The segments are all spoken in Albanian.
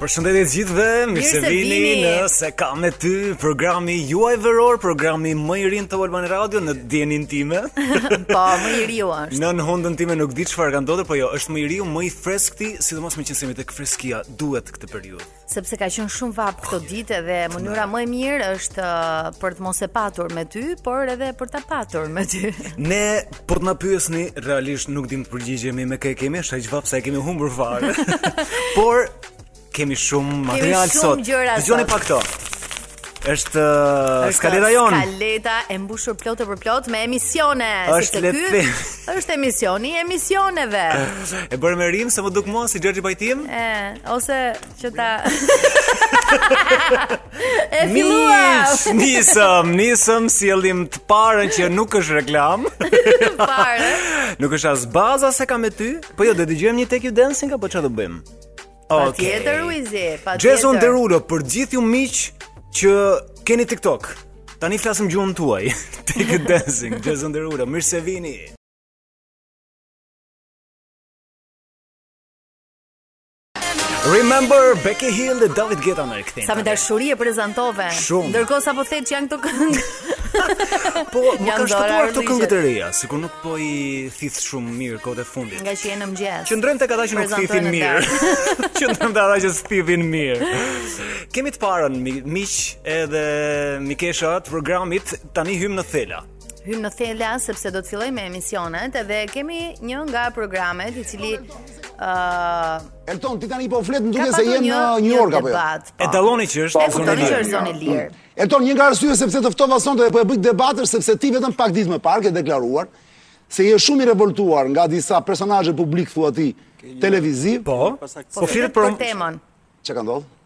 Përshëndetje të gjithëve, mirë se vini në S'e kam me ty, programi juaj veror, programi më i ri të Top Albania Radio në dijeninë time. po, më i riu është. Në në hundën time nuk di çfarë ka ndodhur, po jo, është më i riu, më i freskëti, sidomos meqenëse jemi tek freskia duhet këtë periudhë. Sepse ka qenë shumë vapë këto ditë dhe mënyra më e mirë është uh, për të mos e patur me ty, por edhe për ta patur me ty. ne Po të na pyesni, realisht nuk dimë të përgjigjemi me kë kemi, është aq vapë sa e kemi humbur fare. Por kemi shumë material sot. Dëgjoni pak këto. Është uh, skaleta jonë. Skaleta e mbushur plot për plot me emisione. Është si ky. Është emisioni i emisioneve. e bëre me rimë se më duk mua si Xherxhi Pajtim? Ë, ose Që ta E filluam. Nis, nisëm, nisëm sjellim këngën e parë që nuk është reklamë. Parë. nuk është as baza s'e kam me ty. Po jo, do të dëgjojmë një Take You Dancing apo çfarë do bëjmë? Okay. Patjetër Uizi, patjetër. Jason Derulo për gjithë ju miq që keni TikTok. Tani flasim gjuhën tuaj. Take You Dancing, Jason Derulo, mirë se vini. Remember Becky Hill dhe David Guetta në rikthim. Sa me dashuri e prezantove. Ndërkohë sapo the që janë këto këngë. po, më kanë shtuar këto këngë të reja, sikur nuk po i thith shumë mirë kohët e fundit. Nga që jeni në mëngjes. Qëndrojmë tek ata që nuk thithin mirë. Qëndrojmë tek ata që thithin mirë. Kemi të parën miq edhe mikesha të programit, tani hymë në thella hymë në thella sepse do të fillojmë me emisionet dhe kemi një nga programet i cili Uh, Elton, ti tani po flet më duket se je në New York apo jo? Po. E dalloni që është zonë e lirë. Zonë e lirë. Mm. Elton, një nga arsyet se pse të ftova sonte dhe po e bëj debat është sepse ti vetëm pak ditë më parë ke deklaruar se je shumë i revoltuar nga disa personazhe publikë thua ti televizivë. Po. Po flet për temën. Çka ka ndodhur?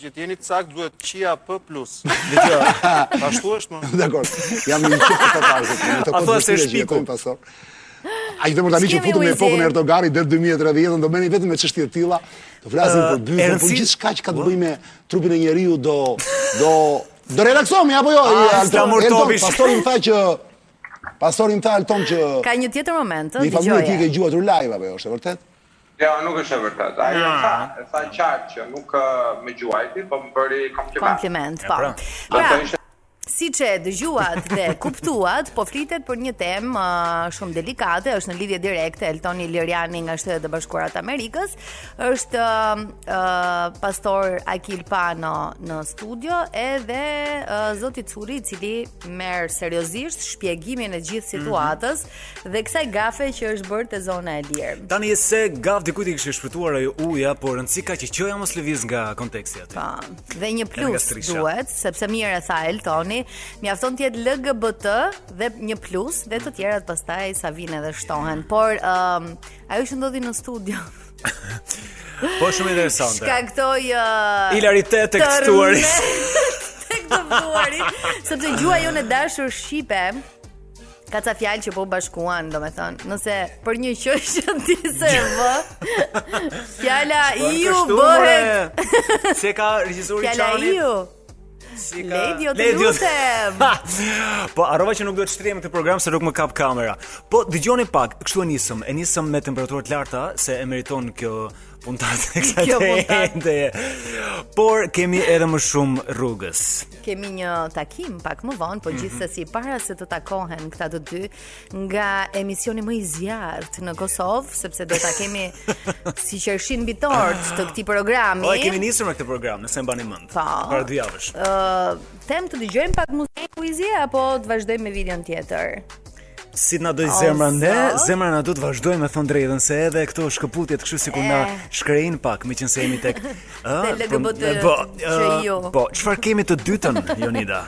Që të jeni të saktë duhet qia P+. Dëgjoj. Ashtu është më. Dakor. Jam një çift të tazit. A thua se është piku? A i të mërtani që futu me epokën e Erdogani dërë 2030, do merremi vetëm me çështje të tila, të flasim për dy, për gjithçka që ka të bëjë me trupin e njeriu, do, do, do relaksohemi, apo jo, ah, Elton, pastori tha që, pastori tha Elton që... Ka një tjetër moment, të dëgjoj. Një famë e ti ke gjuatur live, apo jo, është e vërtetë? Jo, nuk është e vërtetë. Ai e tha, e tha qartë që nuk më gjuajti, po më bëri kompliment. Kompliment, po. Pra, pra siç e dëgjuat dhe kuptuat, po flitet për një temë uh, shumë delikate, është në lidhje direkte Elton Ilirjani nga Shtetet e Bashkuara të Amerikës, është uh, uh, pastor Akil Pano në studio edhe uh, zoti Curi i cili merr seriozisht shpjegimin e gjithë mhm. situatës. Mm -hmm Dhe kësaj gafe që është bërë te zona e lirë. Tani se gafë dikujt i kishte shpëtuar ajo u-ja, por rëndësi ka që q-ja mos lëvizë nga konteksti aty. Po. Dhe një plus duhet, sepse mirë e tha Eltoni, mjafton të jetë LGBT dhe një plus dhe të tjerat pastaj sa vijnë edhe shtohen. Por ëm um, ajo që ndodhi në studio. po shumë interesante. Çka këto jo uh, Ilaritet te të ftuarit. Tek të ftuarit, sepse gjuha jonë e dashur shqipe Ka ca fjalë që po bashkuan, domethënë, nëse për një q që ti s'e vë. Fjala iu bëhet. S'e ka regjisori Çanit. Fjala iu. Si ka Lady o të lutem. po harrova që nuk duhet të shtrihem këtë program se nuk më kap kamera. Po dëgjoni pak, kështu e nisëm, e nisëm me temperatura të larta se e meriton kjo puntatë kësaj jo, tente. Por kemi edhe më shumë rrugës. Kemi një takim pak më vonë, po mm -hmm. gjithsesi para se të takohen këta të dy nga emisioni më i zjarrtë në Kosovë, sepse do ta kemi si qershinë mbi tortë të këtij programi. Po e kemi nisur me këtë program, nëse mbani mend. Po. Para dy javësh. Ëh, uh, them të dëgjojmë pak muzikë kuizi apo të vazhdojmë me videon tjetër? Si të na dojë zemra ne, zemra na do të vazhdojmë me thënë të drejtën se edhe këto shkëputjet kështu sikur na eh. shkrehin pak, meqenëse jemi tek ë ah, po, po, ah, po, çfarë kemi të dytën Jonida?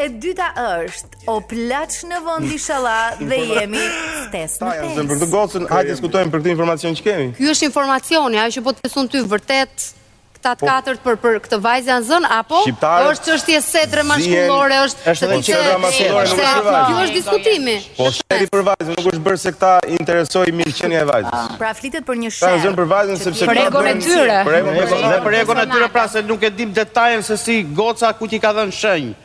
E dyta është o plasç në vend ishalla dhe jemi stes. Ta kanë zemër të gocën, hajde diskutojmë për këtë informacion që kemi. Ky është informacioni, ajo që po të thonë ty vërtet Këta të katërt për për këtë vajzë janë zënë apo është çështje setre mashkullore, është është edhe çështje mashkullore, nuk është vajzë. Ky është diskutimi. Po sherri për vajzën, nuk është bërë se këta i interesoi mirëqenia e vajzës. Pra flitet për një sherr. S'janë zënë për vajzën po për egon e tyre. Për egon e tyre pra se nuk e dim detajet se si goca kujt i ka dhënë shenjë.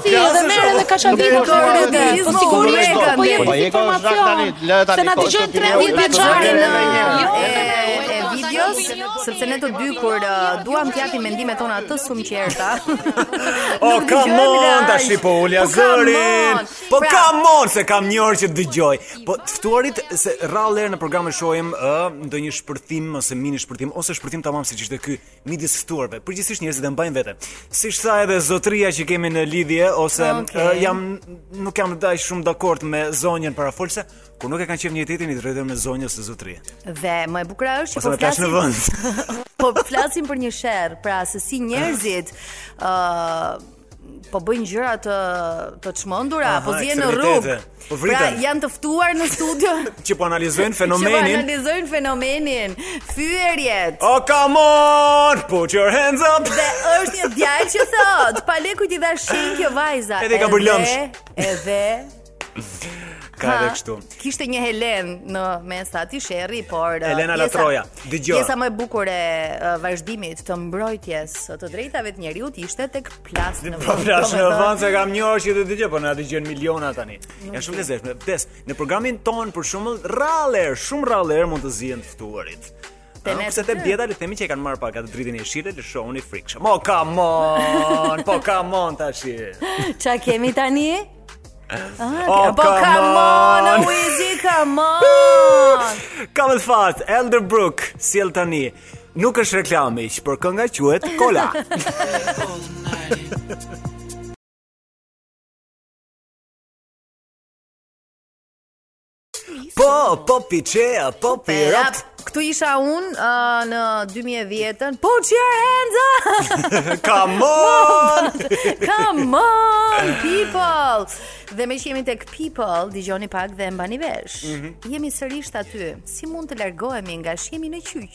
Si edhe merr edhe kaçavida për rrugë. Po sigurisht po po jep informacion. Se na dëgjojnë 13 vjeçarë në fund të videos, sepse ne të dy kur uh, duam të japim mendimet tona të sinqerta. O come on tash po ulja po, zërin. Po pra- come on se kam një orë që të dëgjoj. Po te të ftuarit se rrallë në programe shohim ë uh, ndonjë shpërthim ose mini shpërthim ose shpërthim tamam siç ishte ky midis të ftuarve, përgjithësisht njerëzit e mbajnë veten. Siç tha edhe zotëria që kemi në lidhje ose okay. uh, jam nuk jam dhe aq shumë dakord me zonjën parafolse, kur nuk e kanë qejf njëri-tjetrin i drejtohen me zonja ose zotëri. Dhe më e bukura është që po flasim. po flasim për një sherr, pra se si njerëzit ë uh, po bëjnë gjëra të të çmendura a po zihen në rrugë. Po pra janë të ftuar në studio që po analizojnë fenomenin. Që po analizojnë fenomenin fyerjet. Oh come on, put your hands up. Dhe është një djalë që thotë, pa le kujt i dha shenjë kjo vajza. Edhe ka bërë lëmsh. Edhe Ka edhe kështu. Kishte një Helen në mes të atij sherri, por uh, Helena e Trojës. Dëgjoj. Pjesa më e bukur e uh, vazhdimit të mbrojtjes së të drejtave të njeriut ishte tek po, plas në vend. Plas në vend se kam një orë që të dëgjoj, por na dëgjojnë miliona tani. Janë shumë të lezetshme. Vdes, në programin tonë për shembull, rrallëherë, shumë rrallëherë mund të zihen të ftuarit. Te ne pesë te dhjeta le themi që e kanë marrë pak atë dritën jeshile t'i shohim frikshëm. Oh come on, po come on tash. Ça kemi tani? Ah, oh, po come on, on. Uizi, come on. Come on, fat, Elderbrook, sjell tani. Nuk është reklamë, ish, por kënga quhet Cola. Po, po piçea, po pirap. Këtu isha unë uh, në 2010-ën. Put your hands up. Come on. Come on people. Dhe meqë jemi tek people, dëgjoni pak dhe mbani vesh. Mm -hmm. Jemi sërisht aty. Si mund të largohemi nga sherri në qyq?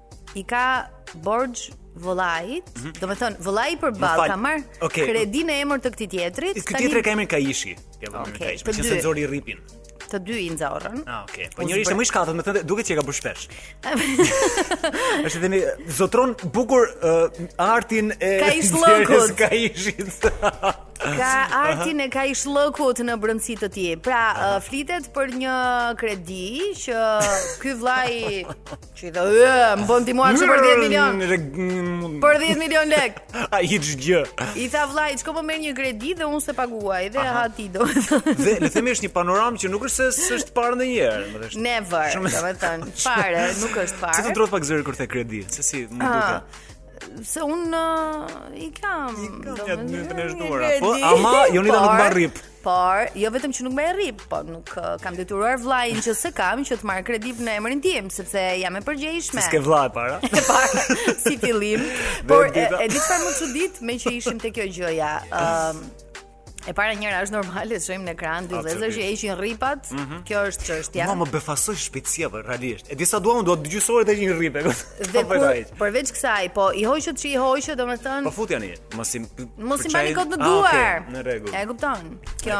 i ka borxh vëllait, mm -hmm. do të thon vëllai përballë ka marr okay. kredi në emër të këtij tjetrit. Ky tjetri ka emrin Kaishi. Ia vëmë okay. Kaishi, që s'e nxori rripin. Të dy i nxorën. Ah, okay. Po njëri ishte më i shkathët, me thënë, duket se e ka bërë shpesh. Është edhe zotëron bukur uh, artin e Kaishllëkut. Kaishit. ka artin e kaishllëkut në brendësi të tij Pra, uh, flitet për një kredi Që ky vllai Që do uh, më bën ti mua për 10 milionë. Për 10 milionë lekë. Ai hiç gjë. I tha vllai, shko po merr një kredi dhe unë s'e paguaj dhe ha ti do. Dhe le të themi është një panoramë që nuk është se është parë ndonjëherë, me thënë. Never, domethënë, fare, nuk është parë. Ç'i të ndërroi pak zëri kur the kredi, se si më ah. duket se unë uh, i kam do të të thosha nëpër duar po ama Jonida nuk mban rrip Por, jo vetëm që nuk mbaj rrip, po nuk uh, kam detyruar vllain që s'e kam që të marrë kredi në emrin tim, sepse jam e përgjegjshme. S'ke vlla e para. e para si fillim. Por e, e di çfarë më çudit meqë ishim te kjo gjëja. Ëm um, E para një herë është normale, shojmë në ekran dy vëllezër që heqin rripat. Mm -hmm. Kjo është çështja. Mua më befasoi shpejtësia po realisht. E di sa duam, duan dëgjuesit orë të heqin rripat. Dhe po, përveç kësaj, po i hoqët që i hoqët, domethënë. Po futjani. Mos i Mos i mbani kot në ah, duar. Në rregull. E kupton. Kjo.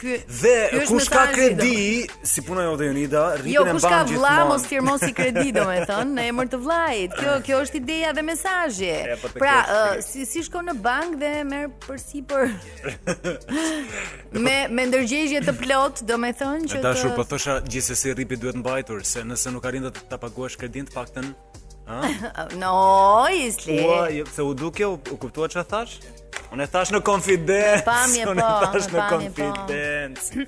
Kyç dhe kush ka kredi si puna jote Jonida, rripin jo, e mban gjithmonë. Jo, kush ka vlla mos firmosi kredi domethënë në emër të vllait. Kjo kjo është ideja dhe mesazhi. Po pra, si si shkon në bankë dhe merr përsipër me me ndërgjegje të plot, domethënë që të Dashur po thosha gjithsesi rripi duhet mbajtur se nëse nuk arrin të ta paguash kredinë të paktën No, isli. Ua, jo, se u duke u, u kuptua që thash? Unë e thash në konfidencë. Pamje po. Unë e po, thash në po. konfidencë.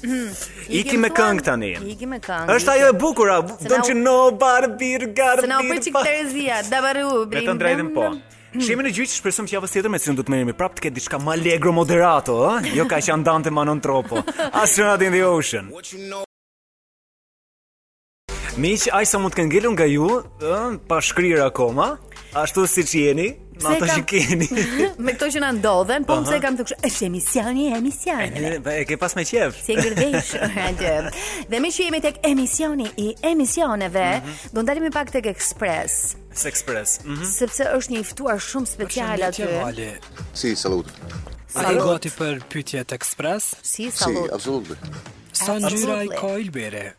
Ikim me këngë tani. Ikim me këngë. Është ajo e bukur, don't you know Barbie Girl. Sa na pëlqei Terezia, davaru. Me të drejtën po. Shihemi në gjyq, shpresëm që javës tjetër me të cilën do të merremi prapë të ketë diçka më allegro moderato, ë? Jo kaq andante ma non troppo. Astronaut in the ocean. Miq, aq sa mund të kenë ngelur nga ju, ëh, pa shkrirë akoma, ashtu siç jeni, me ato që keni. me këto që na ndodhen, po pse kam turp, kush, është emisioni, emisioni. E, e ke pas me qejf. Zgërdhihesh, atë. Dhe meqë jemi tek emisioni i emisioneve, mm -hmm. do ndalemi pak tek Express. Sex Express. Mm -hmm. Sepse është një e ftuar shumë special aty. Si, absolut. A je gati për pyetjet ekspres? Si, absolut. Si, absolut. Sa ngjyra i ka ylberi?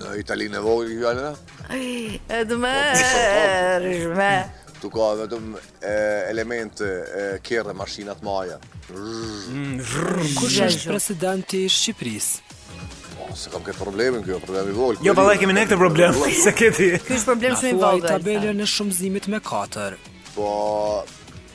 Në Italinë e vogël kjo Alena? Edhe më rishme. Tu ka vetëm elemente e kjerë mashinat maja. Mm, Kush është presidenti i Shqipërisë? Po, se kam këtë problemin, kjo problem i vogël. Jo, vallai e kemi ne këtë problem, s'e ke ti. Ky është problem shumë i vogël. Tabelën e shumëzimit me 4. Po,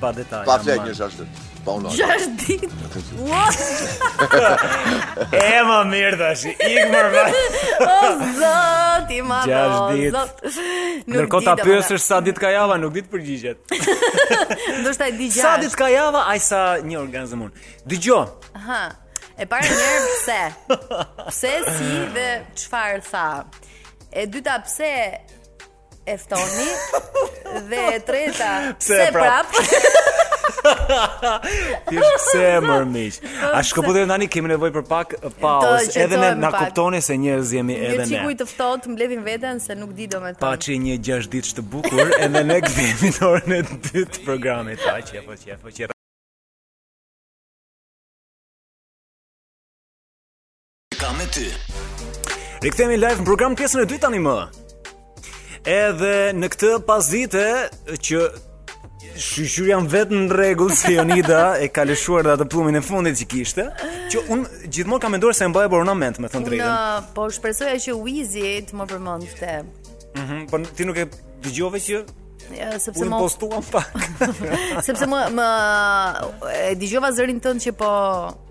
Pa detaje. Pa fjalë një shashtë. Po unë. Gjashtë ditë. E më mirë tash, ik më vaj. O zot i madh. Gjashtë ditë. Ndërkohë ta pyesësh sa ditë ka java, nuk di të përgjigjet. Ndoshta e di gjashtë. Sa ditë ka java, aq sa një orgazëm unë. Dëgjoj. Aha. E para njëherë pse Pse si dhe çfarë tha E dyta pse E ftoni dhe e treta pse prap? Ti je pse më miq? A shko, po ne tani kemi nevojë për pak pauzë, edhe ne na kuptoni se njerëz jemi edhe ne. Një çik ujë të ftohtë, mbledhim veten se nuk di domethënë. Paçi një 6 ditë të bukur, edhe ne kthehemi në orën e dytë të programit. Paçi, po çe, po çe. Ka me ty. Rikthehemi live në program pjesën e dytë tani më. Edhe në këtë pasdite që shyqyr jam vetë në rregull se Jonida e ka lëshuar dhe atë plumin e fundit që kishte Që unë gjithmonë kam menduar se e mbaje për ornament me thënë të drejtën Unë po shpresoja që Wizi të më përmendte Mhm, po ti nuk e dëgjove që Jo, sepse më postuam pak. sepse më më e dëgjova zërin tënd që po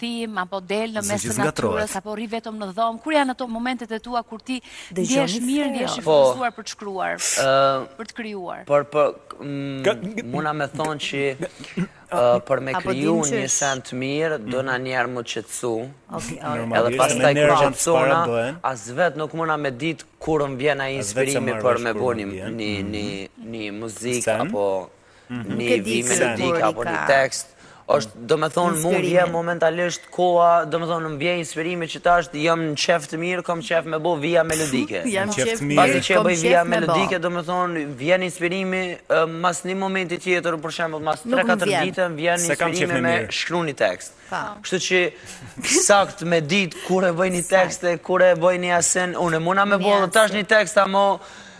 tim apo del në mes të natyrës apo rri vetëm në dhomë, kur janë ato momentet e tua kur ti ndihesh mirë, ndihesh i frymëzuar për të shkruar, për të krijuar? Por, por, mm, muna me thonë që për me kriju një sen të mirë, dona mhm. njëherë m'u qetësu, edhe pastaj kur qetësohna, as vetë nuk muna me ditë kur më vjen inspirimi për me bo një mhm. muzikë, apo Një vijë melodike, apo një tekst, është, do me thonë, mund vjen momentalisht koha, do me thonë, më vjen inspirimi që tash, jam në qef të mirë, kom qef me bo vija melodike. Jam në qef të mirë, kom qef me bo. Pasi që e bëj vija melodike, do me thonë, vjen inspirimi, mas një momenti tjetër, për shembull, mas 3-4 ditë, vjen inspirimi me shkru një tekst. Kështu që, sakt me ditë, kur e bëj një tekst, kur e bëj një sen, unë e muna me bo, dhe tash një tekst, ama,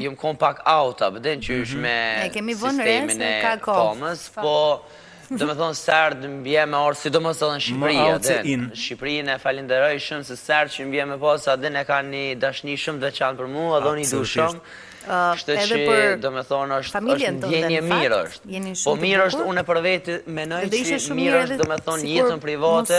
Jom konë pak out, a pëden që është me sistemin e komës, po do me thonë sa herë që më bje me ardhë, sidomos edhe në Shqipëri, edhe në Shqipëri unë e falënderoj shumë, se sa herë që më bje me pasë, edhe ka një dashni shumë të veçantë për mu, edhe unë i du shumë, Kështu që do me thonë është një ndjenjë mirë është. Po mirë është unë për vetë menoj që mirë është do me thonë jetën private.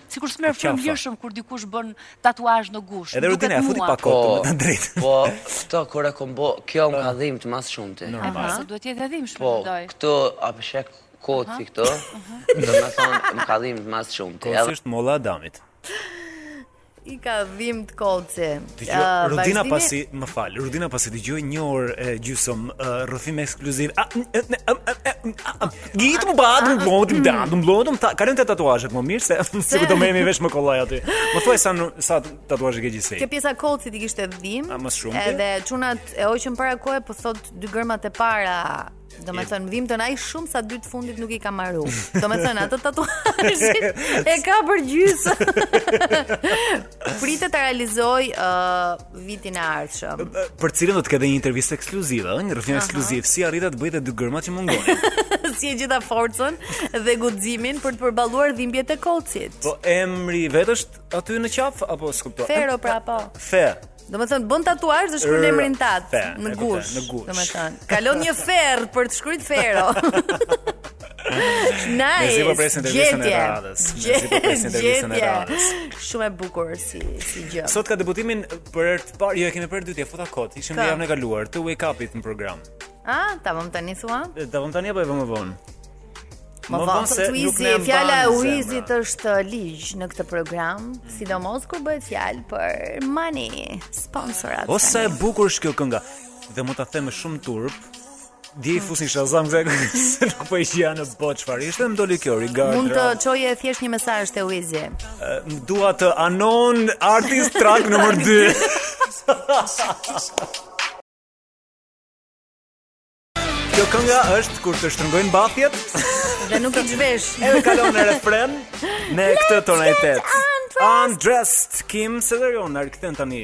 Sikur s'merr frymë lirshëm kur dikush bën tatuazh në gushë. Edhe Rudina e futi pa kohë, po, të drejtë. Po, këtë kur e kom bë, kjo më ka dhimbë më së shumti. Normal. Sa duhet të jetë e dhimbshme, po, mendoj. Po, këtu a po sheh kocin këtu? Do me thonë më ka dhimbë më së shumti. Kosisht molla e Adamit. I ka dhimbë te koci uh, Rudina pasi Më falë Rudina pasi dëgjoi një orë e gjysmë uh, Rrëfim ekskluziv Gjitë më badë, më blodë, më dalë, më blodë, më thalë, kalojmë te tatuazhet më mirë, se sikur do merremi vesh më kollaj aty. Më thuaj sa, sa tatuazhe ke gjithsej. Kjo pjesa kocit i kishte dhimbë, A, më shumë edhe qunat e oqën para kohe, po thotë dy germat e para, Do me thënë, dhimbtën aq shumë sa dy të fundit nuk i ka mbaru Do me thënë, atë tatuazhin e ka përgjysë Pret ta realizojë uh, vitin e ardhshëm. Për të cilën do të ketë një intervistë ekskluzive, një rrëfim ekskluziv si arrita të bëj dy germat që mungojnë. si e gjeta forcën dhe guximin për të përballuar dhimbjet e kocit. Po emri i vet është aty në qafë apo s'kuptoj? Fero pra po. Fero. Do me thënë, bën tatuazh dhe shkrun emrin tat, në gushë. Në gushë. Do me thënë, kalon një ferr për të shkrujt Fero. Nice. Mezi po presim intervistën e radhës. Mezi po presim intervistën e radhës. Shumë e bukur si si gjë. Sot ka debutimin për herë të parë, jo e kemi për të dytë, futa kot. Ishim dhe javën e kaluar, te Wake Up-i në program. A, ta vëmë tani thua? Ta vëmë tani apo e vëmë më vonë? Më vonë se nuk ne fjala e Uizit është ligj në këtë program, mm -hmm. sidomos kur bëhet fjalë për money, sponsorat. O sa e bukur është kjo kënga. Dhe mund ta them me shumë turp, Dje i fus një shazam kësaj se nuk po e dija në botë çfarë ishte më doli kjo Regard. Mund të çoje thjesht një mesazh te Wizi. Më duhet tani artist track numër 2. Kjo kënga është kur të shtrëngojnë brekët dhe nuk i zhvesh. Edhe kalojmë në refren me këtë tonalitet. Undressed Kim Sederion, na rikthen tani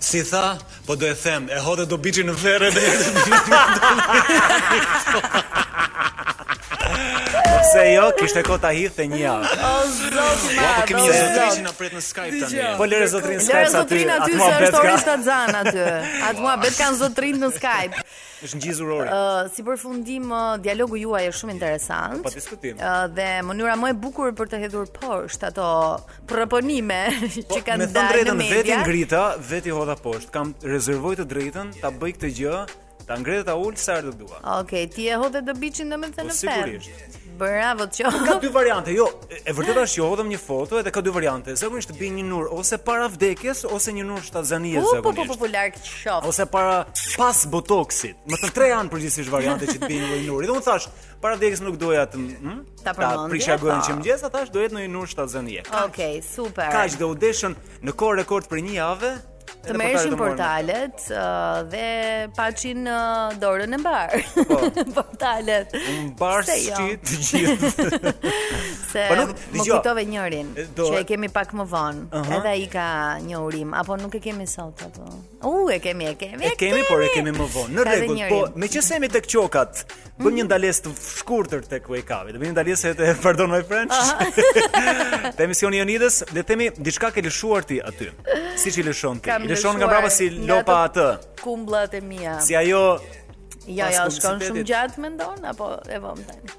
Si tha, po do e them, e hodhe dobiçin në ferre dhe e dobiçin në Se jo, kishte kohë ta hidhte një javë. O zot, ma. Po kemi një zotëri na pret në Skype tani. Po lëre zotërin në Skype aty. Lëre aty se është ori stazan aty. At mua bet kanë zotërin në Skype. Është ngjizur ori. Ë, si përfundim dialogu juaj është shumë interesant. Pa diskutim. Ë dhe mënyra më e bukur për të hedhur poshtë ato pretendime që kanë dalë në media. Me thënë të drejtën, vetë i ngrita, vetë i hodha poshtë. Kam rezervoj të drejtën, ta bëj këtë gjë, ta ngre e ta ul, sa herë të dua. Oke, okay, ti e hodhe dobiçin domethënë po, në ferrë. Sigurisht. Bravo të qoftë. Ka dy variante, jo, e vërteta është që hodhëm një foto edhe ka dy variante. Zakonisht të bie një nur ose para vdekjes ose një nur shtatzënie zakonisht. Po, po, po, po, larg qoftë. Ose para pas botoksit. Këto tre janë përgjithësisht variante që të bie një nur. Dhe unë thashë, para vdekjes nuk doja të... Hm? Ta përmendje. Ta prisha gojën që në mëngjes, thashë do jetë një nur shtatzënie. Okej, okay, super. Kaq do u deshën në kohë rekord, për një javë. Të merreshin portalet uh, dhe paçin uh, dorën e mbarë. Po. portalet. Mbarë si jo? të gjithë. Se po nuk, më kujtove njërin do... që e kemi pak më vonë. Uh -huh. Edhe ai ka një urim, apo nuk e kemi sot apo. U, e kemi, e kemi, e kemi. E kemi, por e kemi më vonë. Në rregull, po meqenëse jemi tek qokat, bën një mhm. ndalesë të shkurtër tek Wake Up. Do bëjmë një ndalesë te Pardon My French. Te emisioni i Jonidës, le të themi diçka ke lëshuar ti aty. Siç i lëshon ti. I lëshon nga brapa si lopa atë. Kumbullat e mia. Si ajo Ja, ja, shkon shumë gjatë mendon apo e vëmë tani.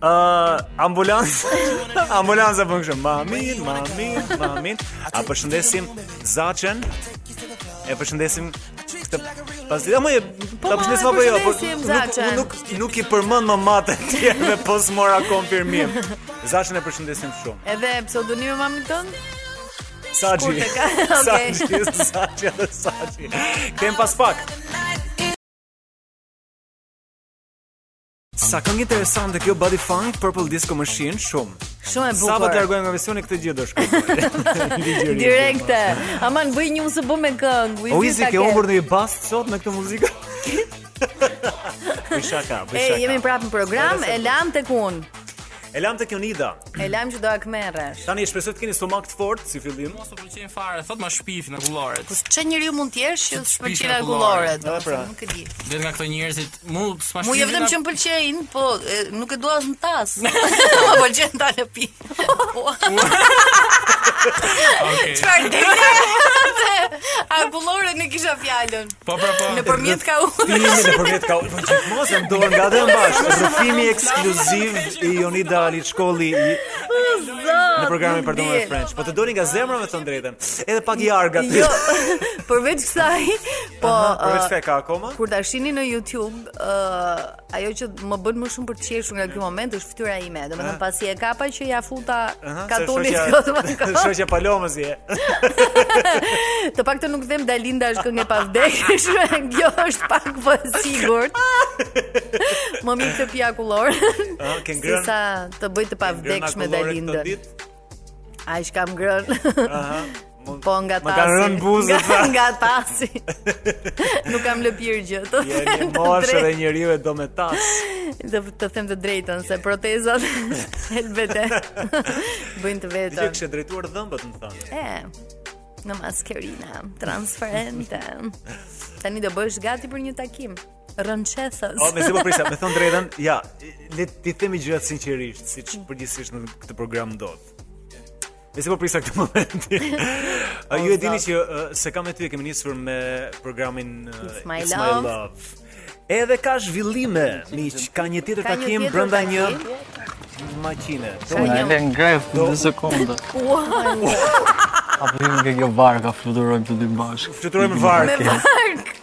Uh, ambulancë Ambulancë apo më shumë Mamin, mamin, mamin A përshëndesim Zaçen E përshëndesim këtë pasdite më e Po ta përshëndesim apo jo por nuk, nuk, nuk i përmend emra të tjerë po s'mora konfirmim Zaçen e përshëndesim shumë Edhe pseudonimi i mamit tënd Saji Saji Saji Saji Kthehemi pas pak Sa këngë interesante kjo Body Funk Purple Disco Machine shumë. Shumë e bukur. Sapo të largohem nga emisioni këtë do dëgjoj. Direkte. Aman bëj një usë bë me këngë. O Wizi ke humbur një bast sot me këtë muzikë. Bëj shaka, bëj shaka. Ej jemi prapë në program, e lamë tek unë. E lamë tek Jonida. E lamë që do ak merresh. Tani shpresoj të keni stomak të fortë si fillim. Mos u pëlqejnë fare, thotë ma shpifin kulloret. Po ç'njeri mund të jesh që të pëlqejnë kulloret? Pra. Nuk e di. Dhe nga këto njerëzit Mu s'ma shpif. Mu jo vetëm që më pëlqejnë, po nuk e dua as në tas. Më pëlqen ta në pi. Okej. Çfarë dele? Akulloren e kisha fjalën. Po pra po. Nëpërmjet ka u. Ti jemi në përmjet ka po gjithmonë se më dorë nga dhe mbash. Rrëfimi ekskluziv i Jonida Alickollit në programin për Domën e French. Po të doni nga zemra me thënë të drejtën. Edhe pak i argat. Jo. Përveç kësaj, Po, përveç se ka akoma? Kur ta shihni në YouTube, uh, ajo që më bën më shumë për të qeshur nga ky moment është fytyra ime. Domethënë pasi e kapa që ja futa katundit këtu më kot. Shoqja e Palomës je. Të paktën nuk them Dalinda është këngë e pavdekshme, kjo është pak por e sigurt. Më mirë të pija akullore. Ah, ke ngrënë. Sa të bëj të pavdekshme Dalindën. Aq kam ngrënë. Aha. Po nga tasi. Më kanë rënë buzët nga, nga tasi. Nuk kam lëpir gjë. Të Vjen një moshë dhe njeriu e do me tas. Të, të them të drejtën se protezat helbete. Bëjnë të vetën. Ti kishe drejtuar dhëmbët, më thonë. E. Me maskerina transparente. Tani do bëhesh gati për një takim. Rënçesës. O, mezi e prisja, me thënë të drejtën, ja, le t'i themi gjërat sinqerisht, siç përgjithësisht në këtë program do të. Mezi e prisja këtë moment. A ju e dini që së bashku me ty e kemi nisur me programin It's My Love. Edhe ka zhvillime, miq, ka një tjetër takim brenda një makine. Do të jetë në gref në një sekondë. A po hidhemi nga kjo varka, fluturojmë të dy bashkë. Fluturojmë varkë. Me varkë.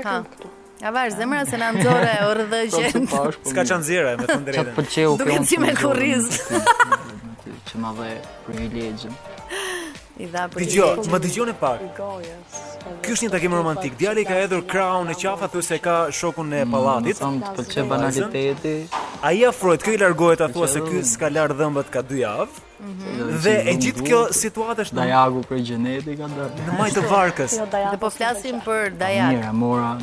Ka këtu. A ju befsh zemra se na nxorre urdhëgjen. S'ka çanë zira me thënë të drejtën. Çfarë pëlqeu këtu? Duhet si me kurriz. Që ma dhe privilegjin. I dha për Dëgjo, më dëgjoni pak. Ky është një takim romantik. Djali ka hedhur krahun në qafë thua se ka shokun e mm, pallatit. Nuk të pëlqen banaliteti. Ai afrohet, kjo i largohet, thua se ky s'ka larë dhëmbët ka dy javë. Dhe e gjithë kjo situatë është Dajagu për gjenetika dhe Në majë të varkës jo, Dhe po flasim për Dajag Mirë e morën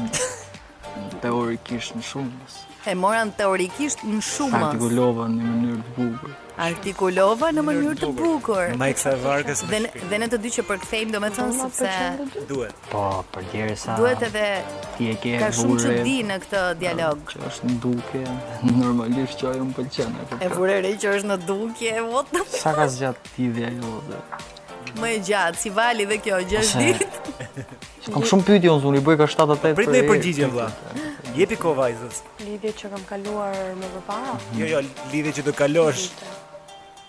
teorikisht në shumës E morën teorikisht në shumës Artikulova në mënyrë të bukur Artikulova në mënyrë të bukur Në majë të varkës Dhe ne të dy që përkthejmë domethënë sepse Duhet Po, përderisa... Duhet edhe... Ti e ke Ka shumë që di në këtë dialog. Çështja duket, normalisht që ajo më pëlqen. E vure re çështja duket, what the fuck? Sa ka zgjatë ti dhe ajo dhe... Më e gjatë, si vali dhe kjo, gjashtë ditë. Kam shumë pyetje unë, unë i bëj ka 7-8 Prit një përgjigje, vla. Jepi kohë vajzës. Lidhje që kam kaluar më përpara? Jo, jo, lidhje që do kalosh.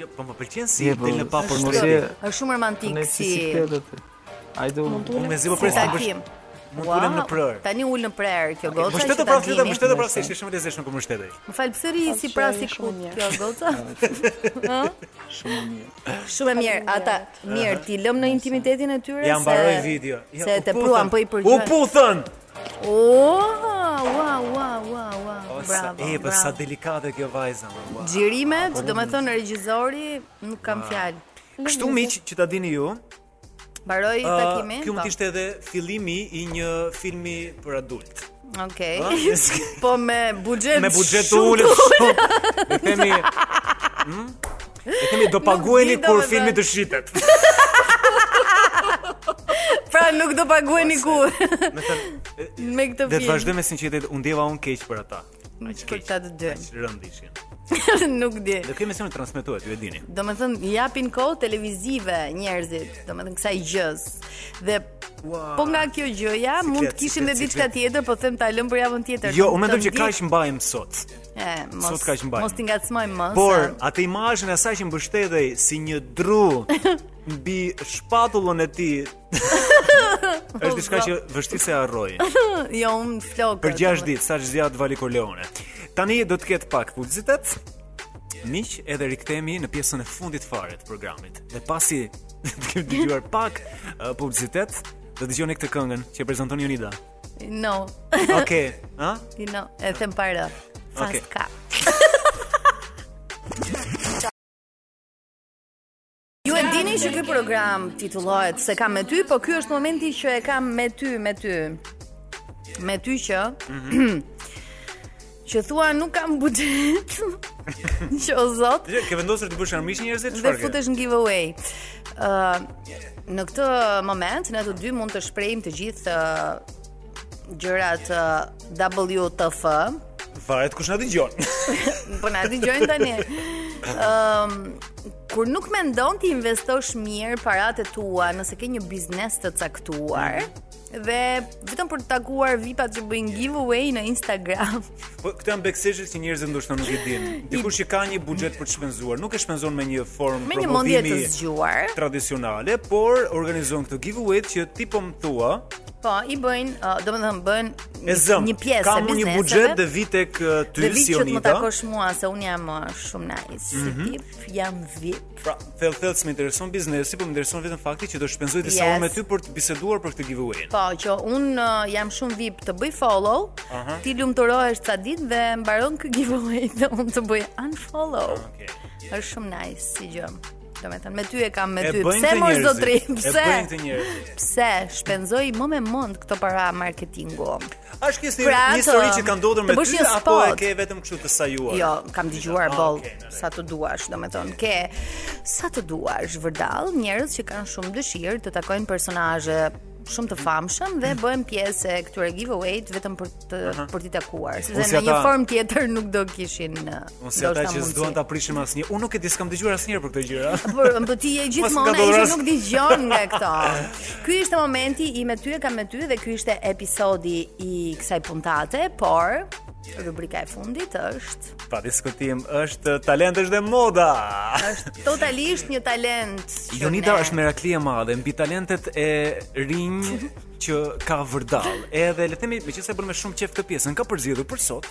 Jo, po më pëlqen si po, del në papër mos e. Është shumë romantik si. Ai do unë mezi po pres të bësh. Mund të ulem në prehër. Tani ul në prehër kjo goca. Mështet të prasë, të mështet të prasë, është shumë e lezetshme kur mbështetej. Më fal pse rri si pras kjo goca? Ë? Shumë mirë. Shumë mirë. Ata mirë t'i lëmë në intimitetin e tyre se Ja mbaroi video. Se te pruan po i përgjigj. U puthën. E, po sa delikate kjo vajza Xhirimet, domethënë regjizori Nuk kam fjalë Kështu miq që ta dini ju Mbaroi uh, takimi Kjo mund po. të ishte edhe fillimi i një filmi për adult Ok Po me buxhet Me buxhet të ulët Me themi hmm? E themi do paguheni kur filmi të shitet. pra nuk do paguheni kur. Me të me këtë film. Dhe të vazhdojmë me sinqeritet, u ndjeva unë keq për ata. Më keq për ta të dy. Rëndishin. nuk di. Do kemi se në transmetohet, ju e dini. Domethënë, japin kohë televizive njerëzit, domethënë, kësaj gjëje. Dhe Wow. Po nga kjo gjëja, mund të kishim edhe diçka tjetër, po them ta lëmë për javën tjetër. Jo, unë mendoj që kaq mbajmë sot. E, mos, Sot kaq mbajmë. Mos t'i ngacmojmë më. Por se... atë imazhin e asaj që mbështetej si një dru mbi shpatullën e tij. Është diçka që vështirë se e harroj. jo, unë flokë. Për 6 ditë sa zgjat Vali Corleone. Tani do të ketë pak publicitet. Miq, edhe rikthehemi në pjesën e fundit fare të programit. Dhe pasi të kemi dëgjuar pak uh, publicitet, do të dëgjoni këtë këngën që prezanton Jonida. No. Okej, ha? Ti no, e them para. Fast okay. ka. Ju e dini që ky program titullohet s'e kam me ty, po ky është momenti që e kam me ty, me ty. Me ty që. Mm -hmm. Që thua nuk kam buxhet. O zot. Dhe ke vendosur të bësh armiq njerëzit çfarë? Dhe futesh në giveaway. Ë uh, në këtë moment ne të dy mund të shprehim të gjithë uh, gjërat uh, WTF. Varet kush na dëgjon. po na dëgjojnë tani. Ëm um, kur nuk mendon t'i investosh mirë paratë e tua nëse ke një biznes të caktuar. Mm -hmm Dhe vetëm për të takuar vipat që bëjnë giveaway në Instagram. Po këto janë backstage që njerëzit ndoshta nuk i dinë. Dikush që ka një buxhet për të shpenzuar, nuk e shpenzon me një formë me një mendje të zgjuar tradicionale, por organizon këto giveaway që ti po më thua. Po, i bëjnë, uh, domethënë bëjnë një, një pjesë e bizneseve. Kam një buxhet dhe vij tek uh, ty si Dhe vjen që të më takosh mua se unë jam uh, shumë nice. Mm -hmm. Jam vip Pra, thellë thellë s'më intereson biznesi, por më intereson vetëm fakti që të shpenzoj disa yes. orë me ty për të biseduar për këtë giveaway. Po, që un uh, jam shumë VIP të bëj follow, uh -huh. ti lumturohesh ca ditë dhe mbaron ky giveaway dhe un të bëj unfollow. Ah, okej. Okay. Është shumë nice si gjë. Domethënë me ty e kam me ty. Pse mos do të rri? Pse? Pse shpenzoj mo me mend këto para marketingu? A është kështu pra, një histori që ka ndodhur me ty apo e ke vetëm kështu të sajuar? Jo, kam dëgjuar ah, boll okay, sa të duash, domethënë ke sa të duash vërdall, njerëz që kanë shumë dëshirë të takojnë personazhe shumë të famshëm dhe bëhen pjesë e këtyre giveaway-t vetëm për të uh -huh. për t'i takuar, sepse në një formë tjetër nuk do kishin uh, Unë si ata që s'duan ta prishim asnjë. Unë nuk e di s'kam dëgjuar asnjëherë për këto gjëra. Po mo ti je gjithmonë ai që nuk dëgjon nga këto. Ky ishte momenti i me ty e kam me ty dhe ky ishte episodi i kësaj puntate, por rubrika e fundit është pa diskutim është talent është dhe moda. Është totalisht një talent. Jonida është merakli e madhe mbi talentet e rinj që ka vërdall. Edhe le të themi, meqenëse e bën me shumë qejf këtë pjesën, ka përzgjedhur për sot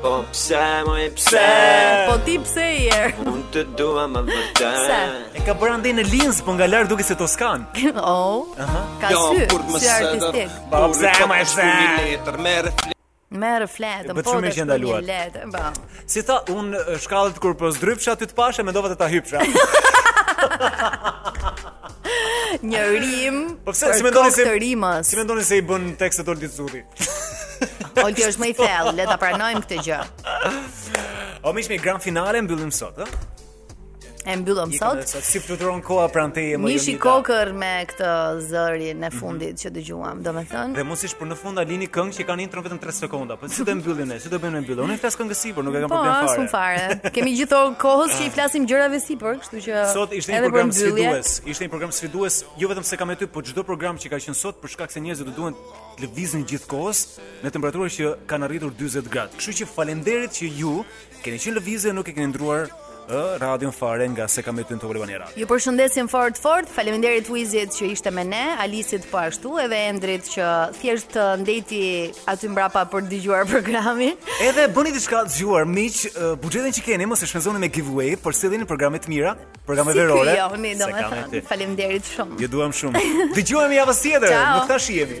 Po pse mo e pse Po ti pse i er Unë të dua me vërtet Pse E ka bërë andej në linz Po nga lart duket si Toskan Oh Ka jo, sy Si artistik Po pse mo e pse Merë fletë Po të shumë ishë ndaluar po. Si tha unë shkallët kur po zdrypsha Ty të pashë mendova të ta hypsha Një rimë Po pse si mendoni se Si mendoni se i bën tekstet Olti Curri Olti është më i thellë, le ta pranojmë këtë gjë. O miq, me grand finale mbyllim sot, ë? E mbyllëm sot. Sa si fluturon koha pranë teje më. Mishi kokërr me këtë zërin e fundit mm -hmm. që dëgjuam, domethënë. Dhe mos ish për në fund Alini këngë që kanë intro vetëm 3 sekonda, po si do mbyllim ne, si do bëjmë ne mbyllë. Unë flas këngës sipër, nuk e kam po, problem fare. Po, fare. Kemi gjithë kohës që i flasim gjërave sipër, kështu që Sot ishte një program sfidues, ishte një program sfidues, jo vetëm s'e kam me ty, por çdo program që ka qenë sot për shkak se njerëzit do duhen lëvizin gjithë kohës në temperatura që kanë arritur 40 gradë. Kështu që faleminderit që ju keni qenë në lëvizje nuk e keni ndruar ë radion fare nga s'e kam me ty te Top Albania Radio. Ju përshëndesim fort fort. Faleminderit Wizit që ishte me ne, Alisit po ashtu edhe Endrit që thjesht ndejti aty mbrapa për të dëgjuar programin. Edhe bëni diçka të zgjuar, miq, ë, buxhetin që keni mos e shpenzoni me giveaway, por sillini programe të mira. Programe verore. Si joni, domethënë. Faleminderit shumë. Ju duam shumë. Dëgjohemi javës tjetër. Në mos shihemi.